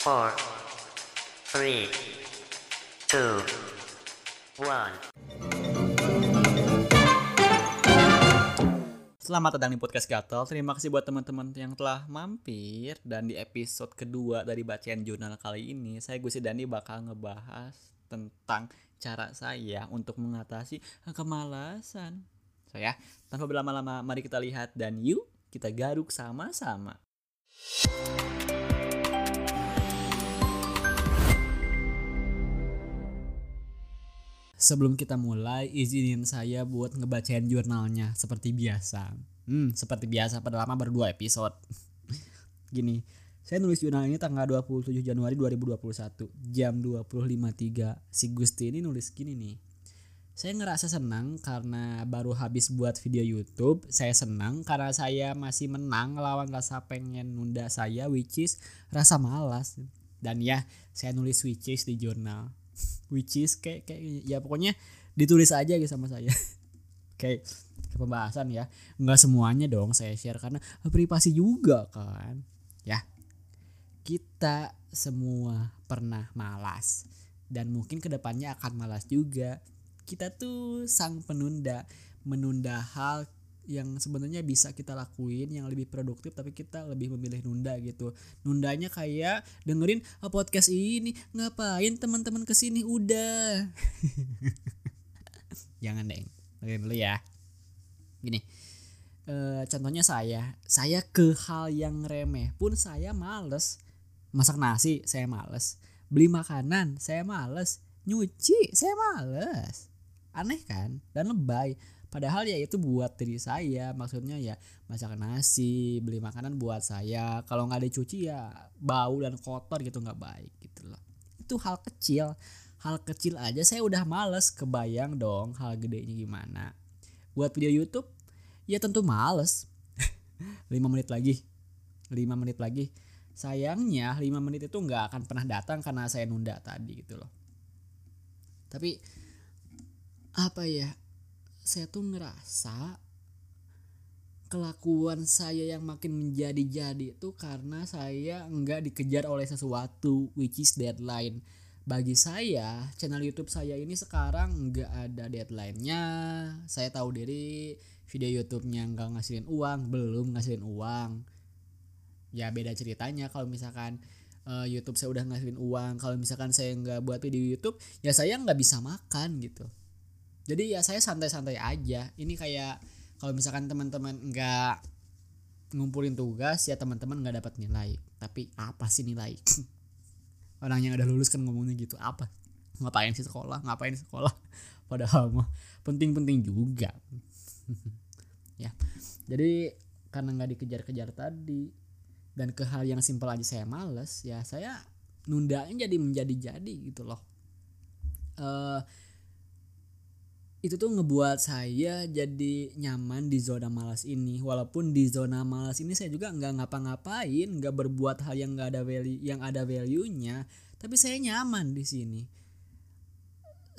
four, three, two, one. Selamat datang di podcast Gatel. Terima kasih buat teman-teman yang telah mampir dan di episode kedua dari bacaan jurnal kali ini saya Gusti Dani bakal ngebahas tentang cara saya untuk mengatasi kemalasan. So ya, tanpa berlama-lama mari kita lihat dan yuk kita garuk sama-sama. Sebelum kita mulai, izinin saya buat ngebacain jurnalnya seperti biasa. Hmm, seperti biasa pada lama baru dua episode. Gini, saya nulis jurnal ini tanggal 27 Januari 2021, jam 20.53. Si Gusti ini nulis gini nih. Saya ngerasa senang karena baru habis buat video YouTube. Saya senang karena saya masih menang lawan rasa pengen nunda saya which is rasa malas. Dan ya, saya nulis which di jurnal which is kayak kayak ya pokoknya ditulis aja gitu sama saya. Kayak ke pembahasan ya. Nggak semuanya dong saya share karena privasi juga kan. Ya. Kita semua pernah malas. Dan mungkin ke depannya akan malas juga. Kita tuh sang penunda. Menunda hal yang sebenarnya bisa kita lakuin yang lebih produktif tapi kita lebih memilih nunda gitu. Nundanya kayak dengerin oh, podcast ini ngapain teman-teman ke sini? Udah. Jangan deh dengerin dulu ya. Gini e, contohnya saya. Saya ke hal yang remeh pun saya males. Masak nasi saya males. Beli makanan saya males. Nyuci saya males. Aneh kan? Dan lebay Padahal ya itu buat diri saya, maksudnya ya masak nasi, beli makanan buat saya. Kalau nggak dicuci ya bau dan kotor gitu nggak baik gitu loh. Itu hal kecil, hal kecil aja saya udah males kebayang dong hal gedenya gimana. Buat video YouTube ya tentu males. 5 menit lagi, 5 menit lagi. Sayangnya 5 menit itu nggak akan pernah datang karena saya nunda tadi gitu loh. Tapi apa ya saya tuh ngerasa kelakuan saya yang makin menjadi-jadi itu karena saya nggak dikejar oleh sesuatu which is deadline. Bagi saya channel YouTube saya ini sekarang nggak ada deadline-nya. Saya tahu diri video YouTube-nya nggak ngasilin uang belum ngasilin uang. Ya beda ceritanya kalau misalkan uh, YouTube saya udah ngasilin uang. Kalau misalkan saya nggak buat video YouTube ya saya nggak bisa makan gitu jadi ya saya santai-santai aja. Ini kayak kalau misalkan teman-teman nggak ngumpulin tugas ya teman-teman nggak dapat nilai. Tapi apa sih nilai? Orang yang udah lulus kan ngomongnya gitu apa? Ngapain sih sekolah? Ngapain sekolah? Padahal mah penting-penting juga. Ya. Jadi karena nggak dikejar-kejar tadi dan ke hal yang simpel aja saya males ya saya nundain jadi menjadi-jadi gitu loh. Uh, itu tuh ngebuat saya jadi nyaman di zona malas ini. Walaupun di zona malas ini saya juga nggak ngapa-ngapain nggak berbuat hal yang nggak ada value yang ada value nya tapi saya nyaman di sini.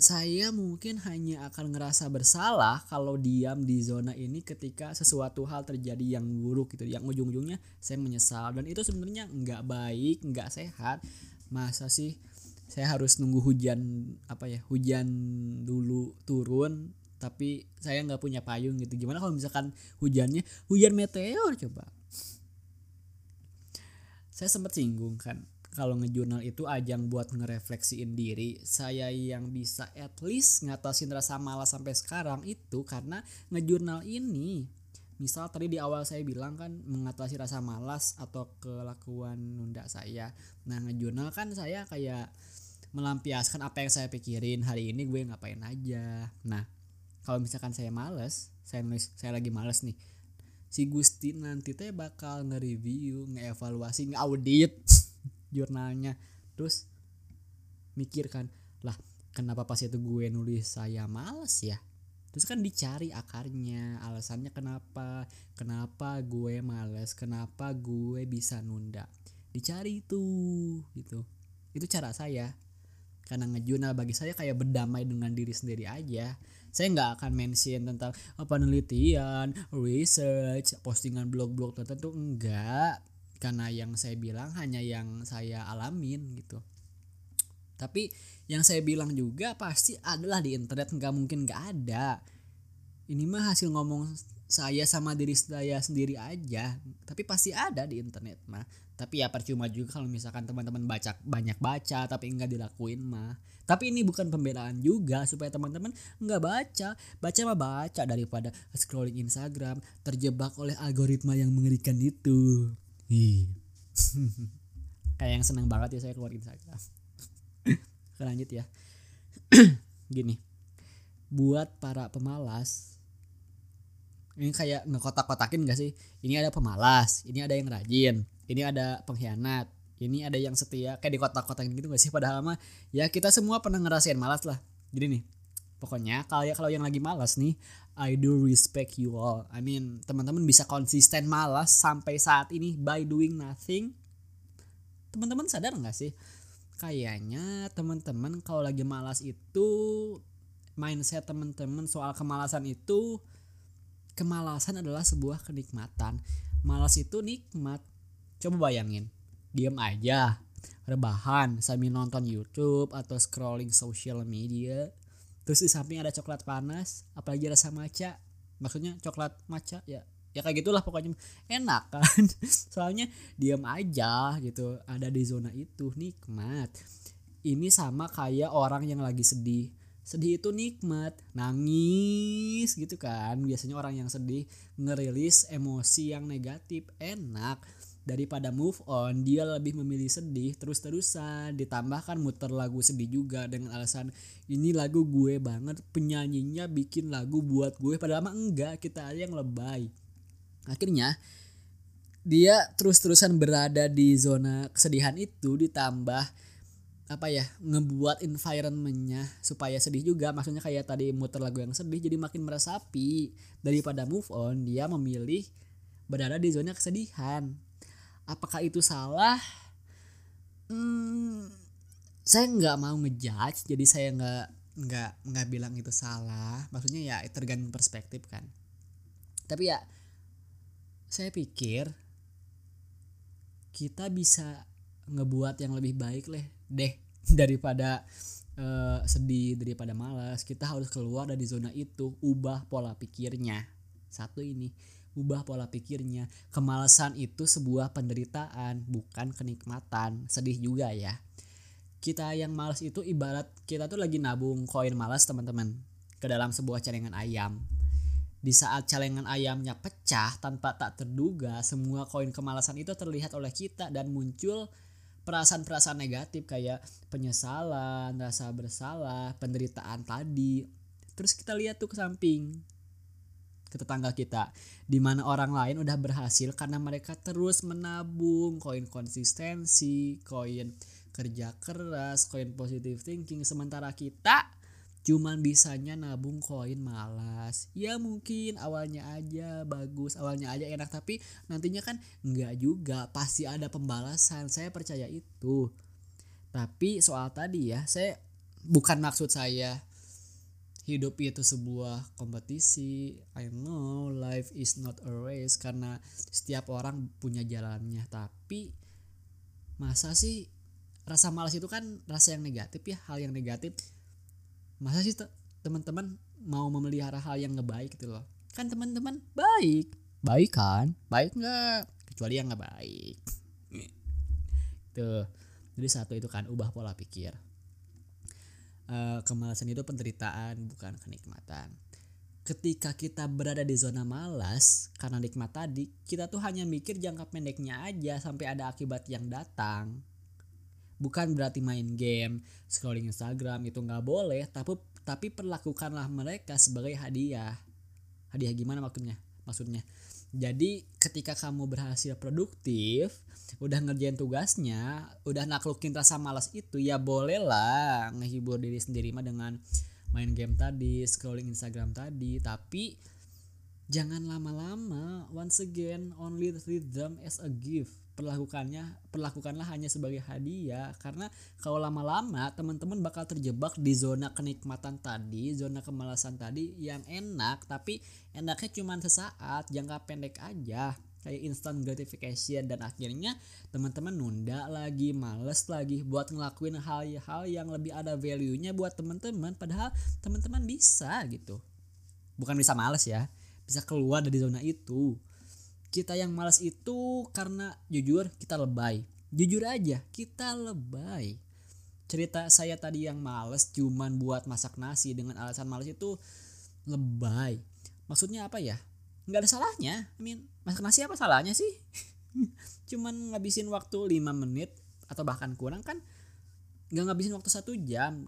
Saya mungkin hanya akan ngerasa bersalah kalau diam di zona ini ketika sesuatu hal terjadi yang buruk gitu yang ujung-ujungnya saya menyesal. Dan itu sebenarnya nggak baik nggak sehat. Masa sih saya harus nunggu hujan apa ya hujan dulu turun tapi saya nggak punya payung gitu. Gimana kalau misalkan hujannya hujan meteor coba? Saya sempat singgung kan kalau ngejurnal itu ajang buat ngerefleksiin diri saya yang bisa at least ngatasin rasa malas sampai sekarang itu karena ngejurnal ini misal tadi di awal saya bilang kan mengatasi rasa malas atau kelakuan nunda saya. Nah ngejurnal kan saya kayak melampiaskan apa yang saya pikirin. Hari ini gue ngapain aja. Nah kalau misalkan saya males saya nulis saya lagi males nih. Si Gusti nanti teh bakal nge-review nge-evaluasi nge-audit jurnalnya. Terus mikirkan lah kenapa pas itu gue nulis saya males ya terus kan dicari akarnya alasannya kenapa kenapa gue males kenapa gue bisa nunda. Dicari tuh gitu. Itu cara saya. Karena ngejurnal bagi saya kayak berdamai dengan diri sendiri aja. Saya nggak akan mention tentang apa penelitian research postingan blog-blog tertentu. Enggak karena yang saya bilang hanya yang saya alamin gitu tapi yang saya bilang juga pasti adalah di internet nggak mungkin nggak ada. Ini mah hasil ngomong saya sama diri saya sendiri aja. Tapi pasti ada di internet mah. Tapi ya percuma juga kalau misalkan teman-teman baca banyak baca tapi enggak dilakuin mah. Tapi ini bukan pembelaan juga supaya teman-teman nggak baca. Baca mah baca daripada scrolling Instagram terjebak oleh algoritma yang mengerikan itu. Ih. kayak yang senang banget ya saya keluar Instagram lanjut ya. Gini. Buat para pemalas ini kayak ngekotak-kotakin gak sih? Ini ada pemalas ini ada yang rajin ini ada pengkhianat ini ada yang setia kayak di kotak-kotakin gitu gak sih? Padahal mah ya kita semua pernah ngerasain malas lah. Jadi nih pokoknya kalau ya kalau yang lagi malas nih I do respect you all. I mean teman-teman bisa konsisten malas sampai saat ini by doing nothing. Teman-teman sadar nggak sih kayaknya teman-teman kalau lagi malas itu mindset teman-teman soal kemalasan itu kemalasan adalah sebuah kenikmatan malas itu nikmat Coba bayangin, diam aja, rebahan sambil nonton YouTube atau scrolling social media. Terus di samping ada coklat panas, apalagi rasa maca. Maksudnya coklat maca ya ya kayak gitulah pokoknya. Enak kan? Soalnya diam aja gitu ada di zona itu nikmat. Ini sama kayak orang yang lagi sedih. Sedih itu nikmat nangis gitu kan. Biasanya orang yang sedih ngerilis emosi yang negatif enak. Daripada move on dia lebih memilih sedih terus-terusan. Ditambahkan muter lagu sedih juga dengan alasan ini lagu gue banget penyanyinya bikin lagu buat gue. Padahal mah enggak kita aja yang lebay akhirnya dia terus-terusan berada di zona kesedihan itu ditambah apa ya ngebuat environmentnya supaya sedih juga. Maksudnya kayak tadi muter lagu yang sedih jadi makin meresapi daripada move on dia memilih berada di zona kesedihan. Apakah itu salah? Hmm, saya nggak mau ngejudge jadi saya nggak nggak nggak bilang itu salah. Maksudnya ya tergantung perspektif kan. Tapi ya saya pikir kita bisa ngebuat yang lebih baik leh deh daripada uh, sedih daripada malas kita harus keluar dari zona itu ubah pola pikirnya satu ini ubah pola pikirnya. Kemalasan itu sebuah penderitaan, bukan kenikmatan. Sedih juga ya. Kita yang malas itu ibarat kita tuh lagi nabung koin malas teman-teman ke dalam sebuah celengan ayam. Di saat celengan ayamnya pecah tanpa tak terduga, semua koin kemalasan itu terlihat oleh kita dan muncul perasaan-perasaan negatif kayak penyesalan, rasa bersalah, penderitaan tadi. Terus kita lihat tuh ke samping, ke tetangga kita di mana orang lain udah berhasil karena mereka terus menabung koin konsistensi koin kerja keras koin positive thinking sementara kita cuman bisanya nabung koin malas. Ya mungkin awalnya aja bagus awalnya aja enak tapi nantinya kan nggak juga pasti ada pembalasan. Saya percaya itu. Tapi soal tadi ya saya bukan maksud saya hidup itu sebuah kompetisi. I know life is not a race karena setiap orang punya jalannya. Tapi masa sih rasa malas itu kan rasa yang negatif ya hal yang negatif masa sih teman-teman mau memelihara hal yang ngebaik gitu loh? Kan teman-teman baik. Baik kan? Baik nggak? Kecuali yang nggak baik. Tuh jadi satu itu kan ubah pola pikir. Uh, kemalasan itu penderitaan bukan kenikmatan. Ketika kita berada di zona malas karena nikmat tadi kita tuh hanya mikir jangka pendeknya aja sampai ada akibat yang datang bukan berarti main game scrolling Instagram itu nggak boleh tapi tapi perlakukanlah mereka sebagai hadiah. Hadiah gimana maksudnya? Maksudnya jadi ketika kamu berhasil produktif udah ngerjain tugasnya udah naklukin rasa malas itu ya bolehlah ngehibur diri sendiri mah dengan main game tadi scrolling Instagram tadi tapi jangan lama-lama once again only treat them as a gift. Perlakukannya perlakukanlah hanya sebagai hadiah. Karena kalau lama-lama teman-teman bakal terjebak di zona kenikmatan tadi zona kemalasan tadi yang enak tapi enaknya cuma sesaat jangka pendek aja. Kayak instant gratification dan akhirnya teman-teman nunda lagi males lagi buat ngelakuin hal-hal yang lebih ada value-nya buat teman-teman. Padahal teman-teman bisa gitu. Bukan bisa males ya bisa keluar dari zona itu. Kita yang males itu karena jujur kita lebay. Jujur aja kita lebay. Cerita saya tadi yang males cuman buat masak nasi dengan alasan males itu lebay. Maksudnya apa ya? Nggak ada salahnya. I mean masak nasi apa salahnya sih? Cuman ngabisin waktu 5 menit atau bahkan kurang kan nggak ngabisin waktu satu jam.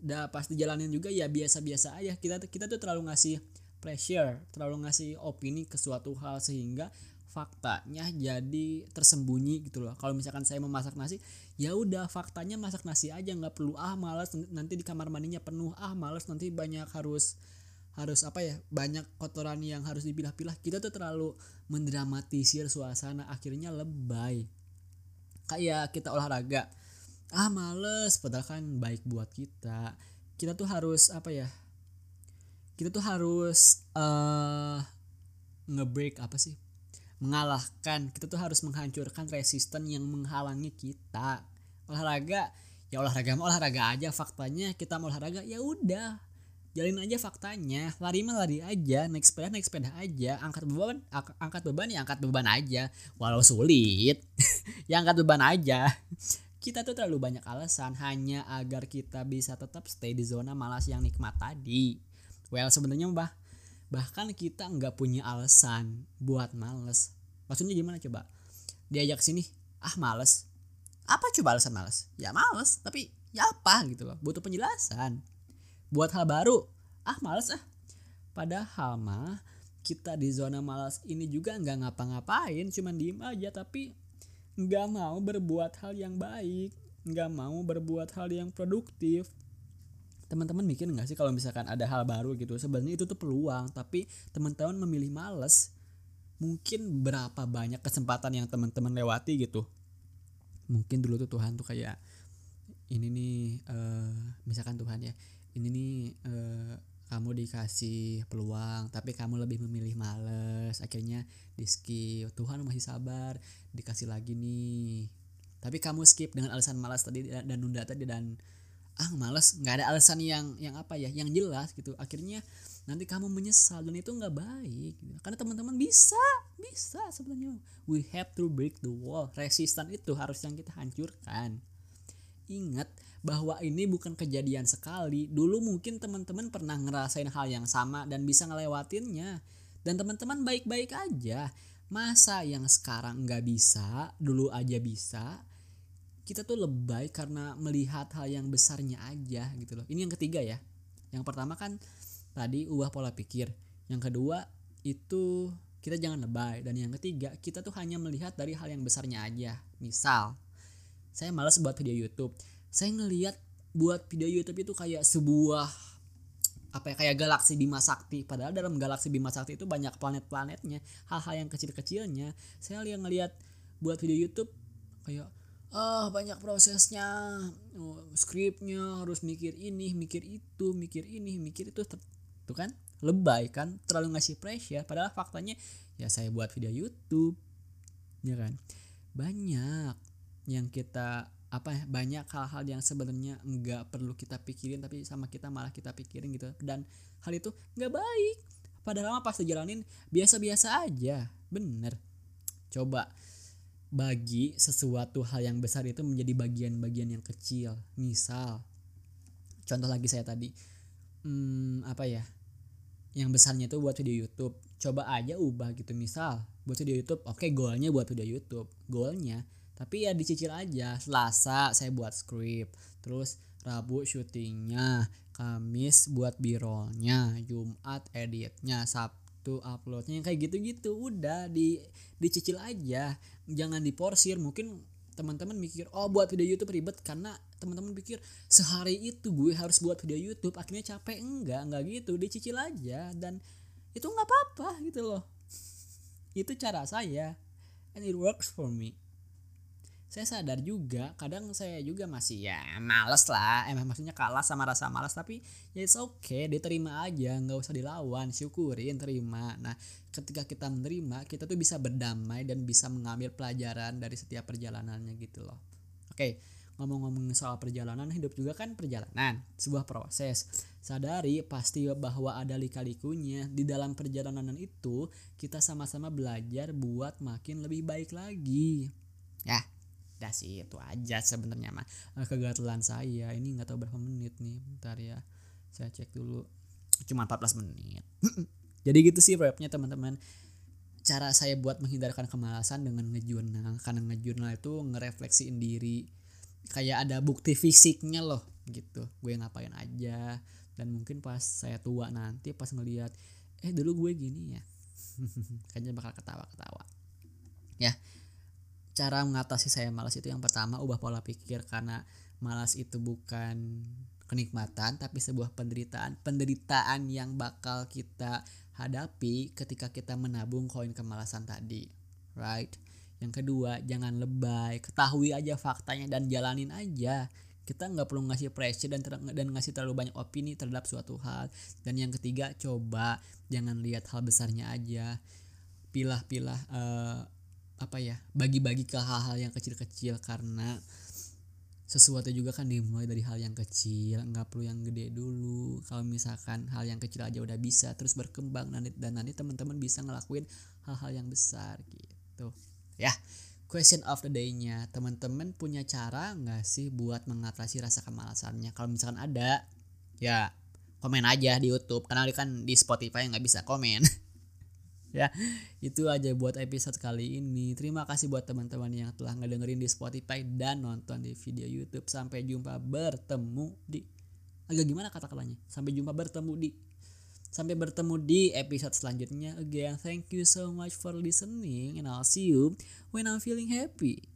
Udah pas dijalanin juga ya biasa-biasa aja. Kita kita tuh terlalu ngasih pressure terlalu ngasih opini ke suatu hal sehingga faktanya jadi tersembunyi gitu loh. Kalau misalkan saya memasak nasi ya udah faktanya masak nasi aja nggak perlu ah malas nanti di kamar mandinya penuh ah malas nanti banyak harus harus apa ya banyak kotoran yang harus dipilah-pilah. Kita tuh terlalu mendramatisir suasana akhirnya lebay. Kayak kita olahraga ah males padahal kan baik buat kita. Kita tuh harus apa ya kita tuh harus uh, ngebreak apa sih? Mengalahkan. Kita tuh harus menghancurkan resisten yang menghalangi kita. Olahraga ya olahraga mau olahraga aja. Faktanya kita mau olahraga ya udah. Jalin aja faktanya. Lari mah lari aja. Naik sepeda naik sepeda aja. Angkat beban angkat beban ya angkat beban aja. Walau sulit. Ya angkat beban aja. Kita tuh terlalu banyak alasan. Hanya agar kita bisa tetap stay di zona malas yang nikmat tadi. Well sebenarnya bah bahkan kita nggak punya alasan buat males. Maksudnya gimana coba? Diajak sini, ah males. Apa coba alasan males? Ya males, tapi ya apa gitu loh. Butuh penjelasan. Buat hal baru, ah males ah. Padahal mah kita di zona malas ini juga nggak ngapa-ngapain, cuman diem aja tapi nggak mau berbuat hal yang baik nggak mau berbuat hal yang produktif teman-teman mikir nggak sih kalau misalkan ada hal baru gitu? Sebenarnya itu tuh peluang tapi teman-teman memilih males mungkin berapa banyak kesempatan yang teman-teman lewati gitu. Mungkin dulu tuh Tuhan tuh kayak ini nih uh, misalkan Tuhan ya ini nih uh, kamu dikasih peluang tapi kamu lebih memilih males akhirnya di skip. Tuhan masih sabar dikasih lagi nih. Tapi kamu skip dengan alasan malas tadi dan nunda tadi dan ah malas nggak ada alasan yang yang apa ya yang jelas gitu akhirnya nanti kamu menyesal dan itu nggak baik gitu. karena teman-teman bisa bisa sebenarnya we have to break the wall resistan itu harus yang kita hancurkan ingat bahwa ini bukan kejadian sekali. Dulu mungkin teman-teman pernah ngerasain hal yang sama dan bisa ngelewatinnya. Dan teman-teman baik-baik aja. Masa yang sekarang nggak bisa, dulu aja bisa. Kita tuh lebay karena melihat hal yang besarnya aja gitu loh. Ini yang ketiga ya. Yang pertama kan tadi ubah pola pikir. Yang kedua itu kita jangan lebay. Dan yang ketiga kita tuh hanya melihat dari hal yang besarnya aja. Misal, saya males buat video YouTube saya ngelihat buat video YouTube itu kayak sebuah apa ya kayak galaksi Bima Sakti padahal dalam galaksi Bima Sakti itu banyak planet-planetnya hal-hal yang kecil-kecilnya saya lihat ngelihat buat video YouTube kayak ah banyak prosesnya. Oh, skripnya harus mikir ini mikir itu mikir ini mikir itu tuh kan? Lebay kan? Terlalu ngasih pressure padahal faktanya ya saya buat video YouTube. Ya kan? Banyak yang kita apa ya banyak hal-hal yang sebenarnya nggak perlu kita pikirin tapi sama kita malah kita pikirin gitu. Dan hal itu nggak baik. Padahal pas dijalanin biasa-biasa aja. Bener. Coba bagi sesuatu hal yang besar itu menjadi bagian-bagian yang kecil. Misal contoh lagi saya tadi. Hmm, apa ya? Yang besarnya itu buat video YouTube. Coba aja ubah gitu. Misal buat video YouTube oke okay, goalnya buat video YouTube. Goalnya tapi ya dicicil aja. Selasa saya buat script terus Rabu syutingnya Kamis buat birolnya Jumat editnya Sabtu uploadnya kayak gitu-gitu udah di dicicil aja jangan diporsir. Mungkin teman-teman mikir oh buat video YouTube ribet karena teman-teman pikir sehari itu gue harus buat video YouTube akhirnya capek. Enggak enggak gitu dicicil aja dan itu nggak apa-apa gitu loh. Itu cara saya and it works for me saya sadar juga kadang saya juga masih ya males lah. Emang maksudnya kalah sama rasa malas tapi ya it's okay diterima aja nggak usah dilawan syukurin terima. Nah ketika kita menerima kita tuh bisa berdamai dan bisa mengambil pelajaran dari setiap perjalanannya gitu loh. Oke ngomong-ngomong soal perjalanan hidup juga kan perjalanan sebuah proses. Sadari pasti bahwa ada lika-likunya. Di dalam perjalanan itu kita sama-sama belajar buat makin lebih baik lagi. Ya udah sih itu aja sebenarnya mah. Eh, kegatelan saya ini nggak tahu berapa menit nih bentar ya. Saya cek dulu. Cuma 14 menit. Jadi gitu sih rapnya teman-teman. Cara saya buat menghindarkan kemalasan dengan ngejurnal karena ngejurnal itu ngerefleksiin diri. Kayak ada bukti fisiknya loh gitu. Gue ngapain aja. Dan mungkin pas saya tua nanti pas ngelihat eh dulu gue gini ya. Kayaknya bakal ketawa-ketawa. Ya cara mengatasi saya malas itu yang pertama ubah pola pikir karena malas itu bukan kenikmatan tapi sebuah penderitaan penderitaan yang bakal kita hadapi ketika kita menabung koin kemalasan tadi right? Yang kedua jangan lebay ketahui aja faktanya dan jalanin aja. Kita nggak perlu ngasih pressure dan ter- dan ngasih terlalu banyak opini terhadap suatu hal. Dan yang ketiga coba jangan lihat hal besarnya aja. Pilah-pilah eh, apa ya bagi-bagi ke hal-hal yang kecil-kecil karena sesuatu juga kan dimulai dari hal yang kecil nggak perlu yang gede dulu. Kalau misalkan hal yang kecil aja udah bisa terus berkembang nanti dan nanti teman-teman bisa ngelakuin hal-hal yang besar gitu. Ya question of the day-nya teman-teman punya cara nggak sih buat mengatasi rasa kemalasannya? Kalau misalkan ada ya komen aja di YouTube. Karena kan di Spotify nggak bisa komen ya itu aja buat episode kali ini. Terima kasih buat teman-teman yang telah ngedengerin di Spotify dan nonton di video YouTube. Sampai jumpa bertemu di agak gimana kata-katanya? Sampai jumpa bertemu di sampai bertemu di episode selanjutnya. Again thank you so much for listening and I'll see you when I'm feeling happy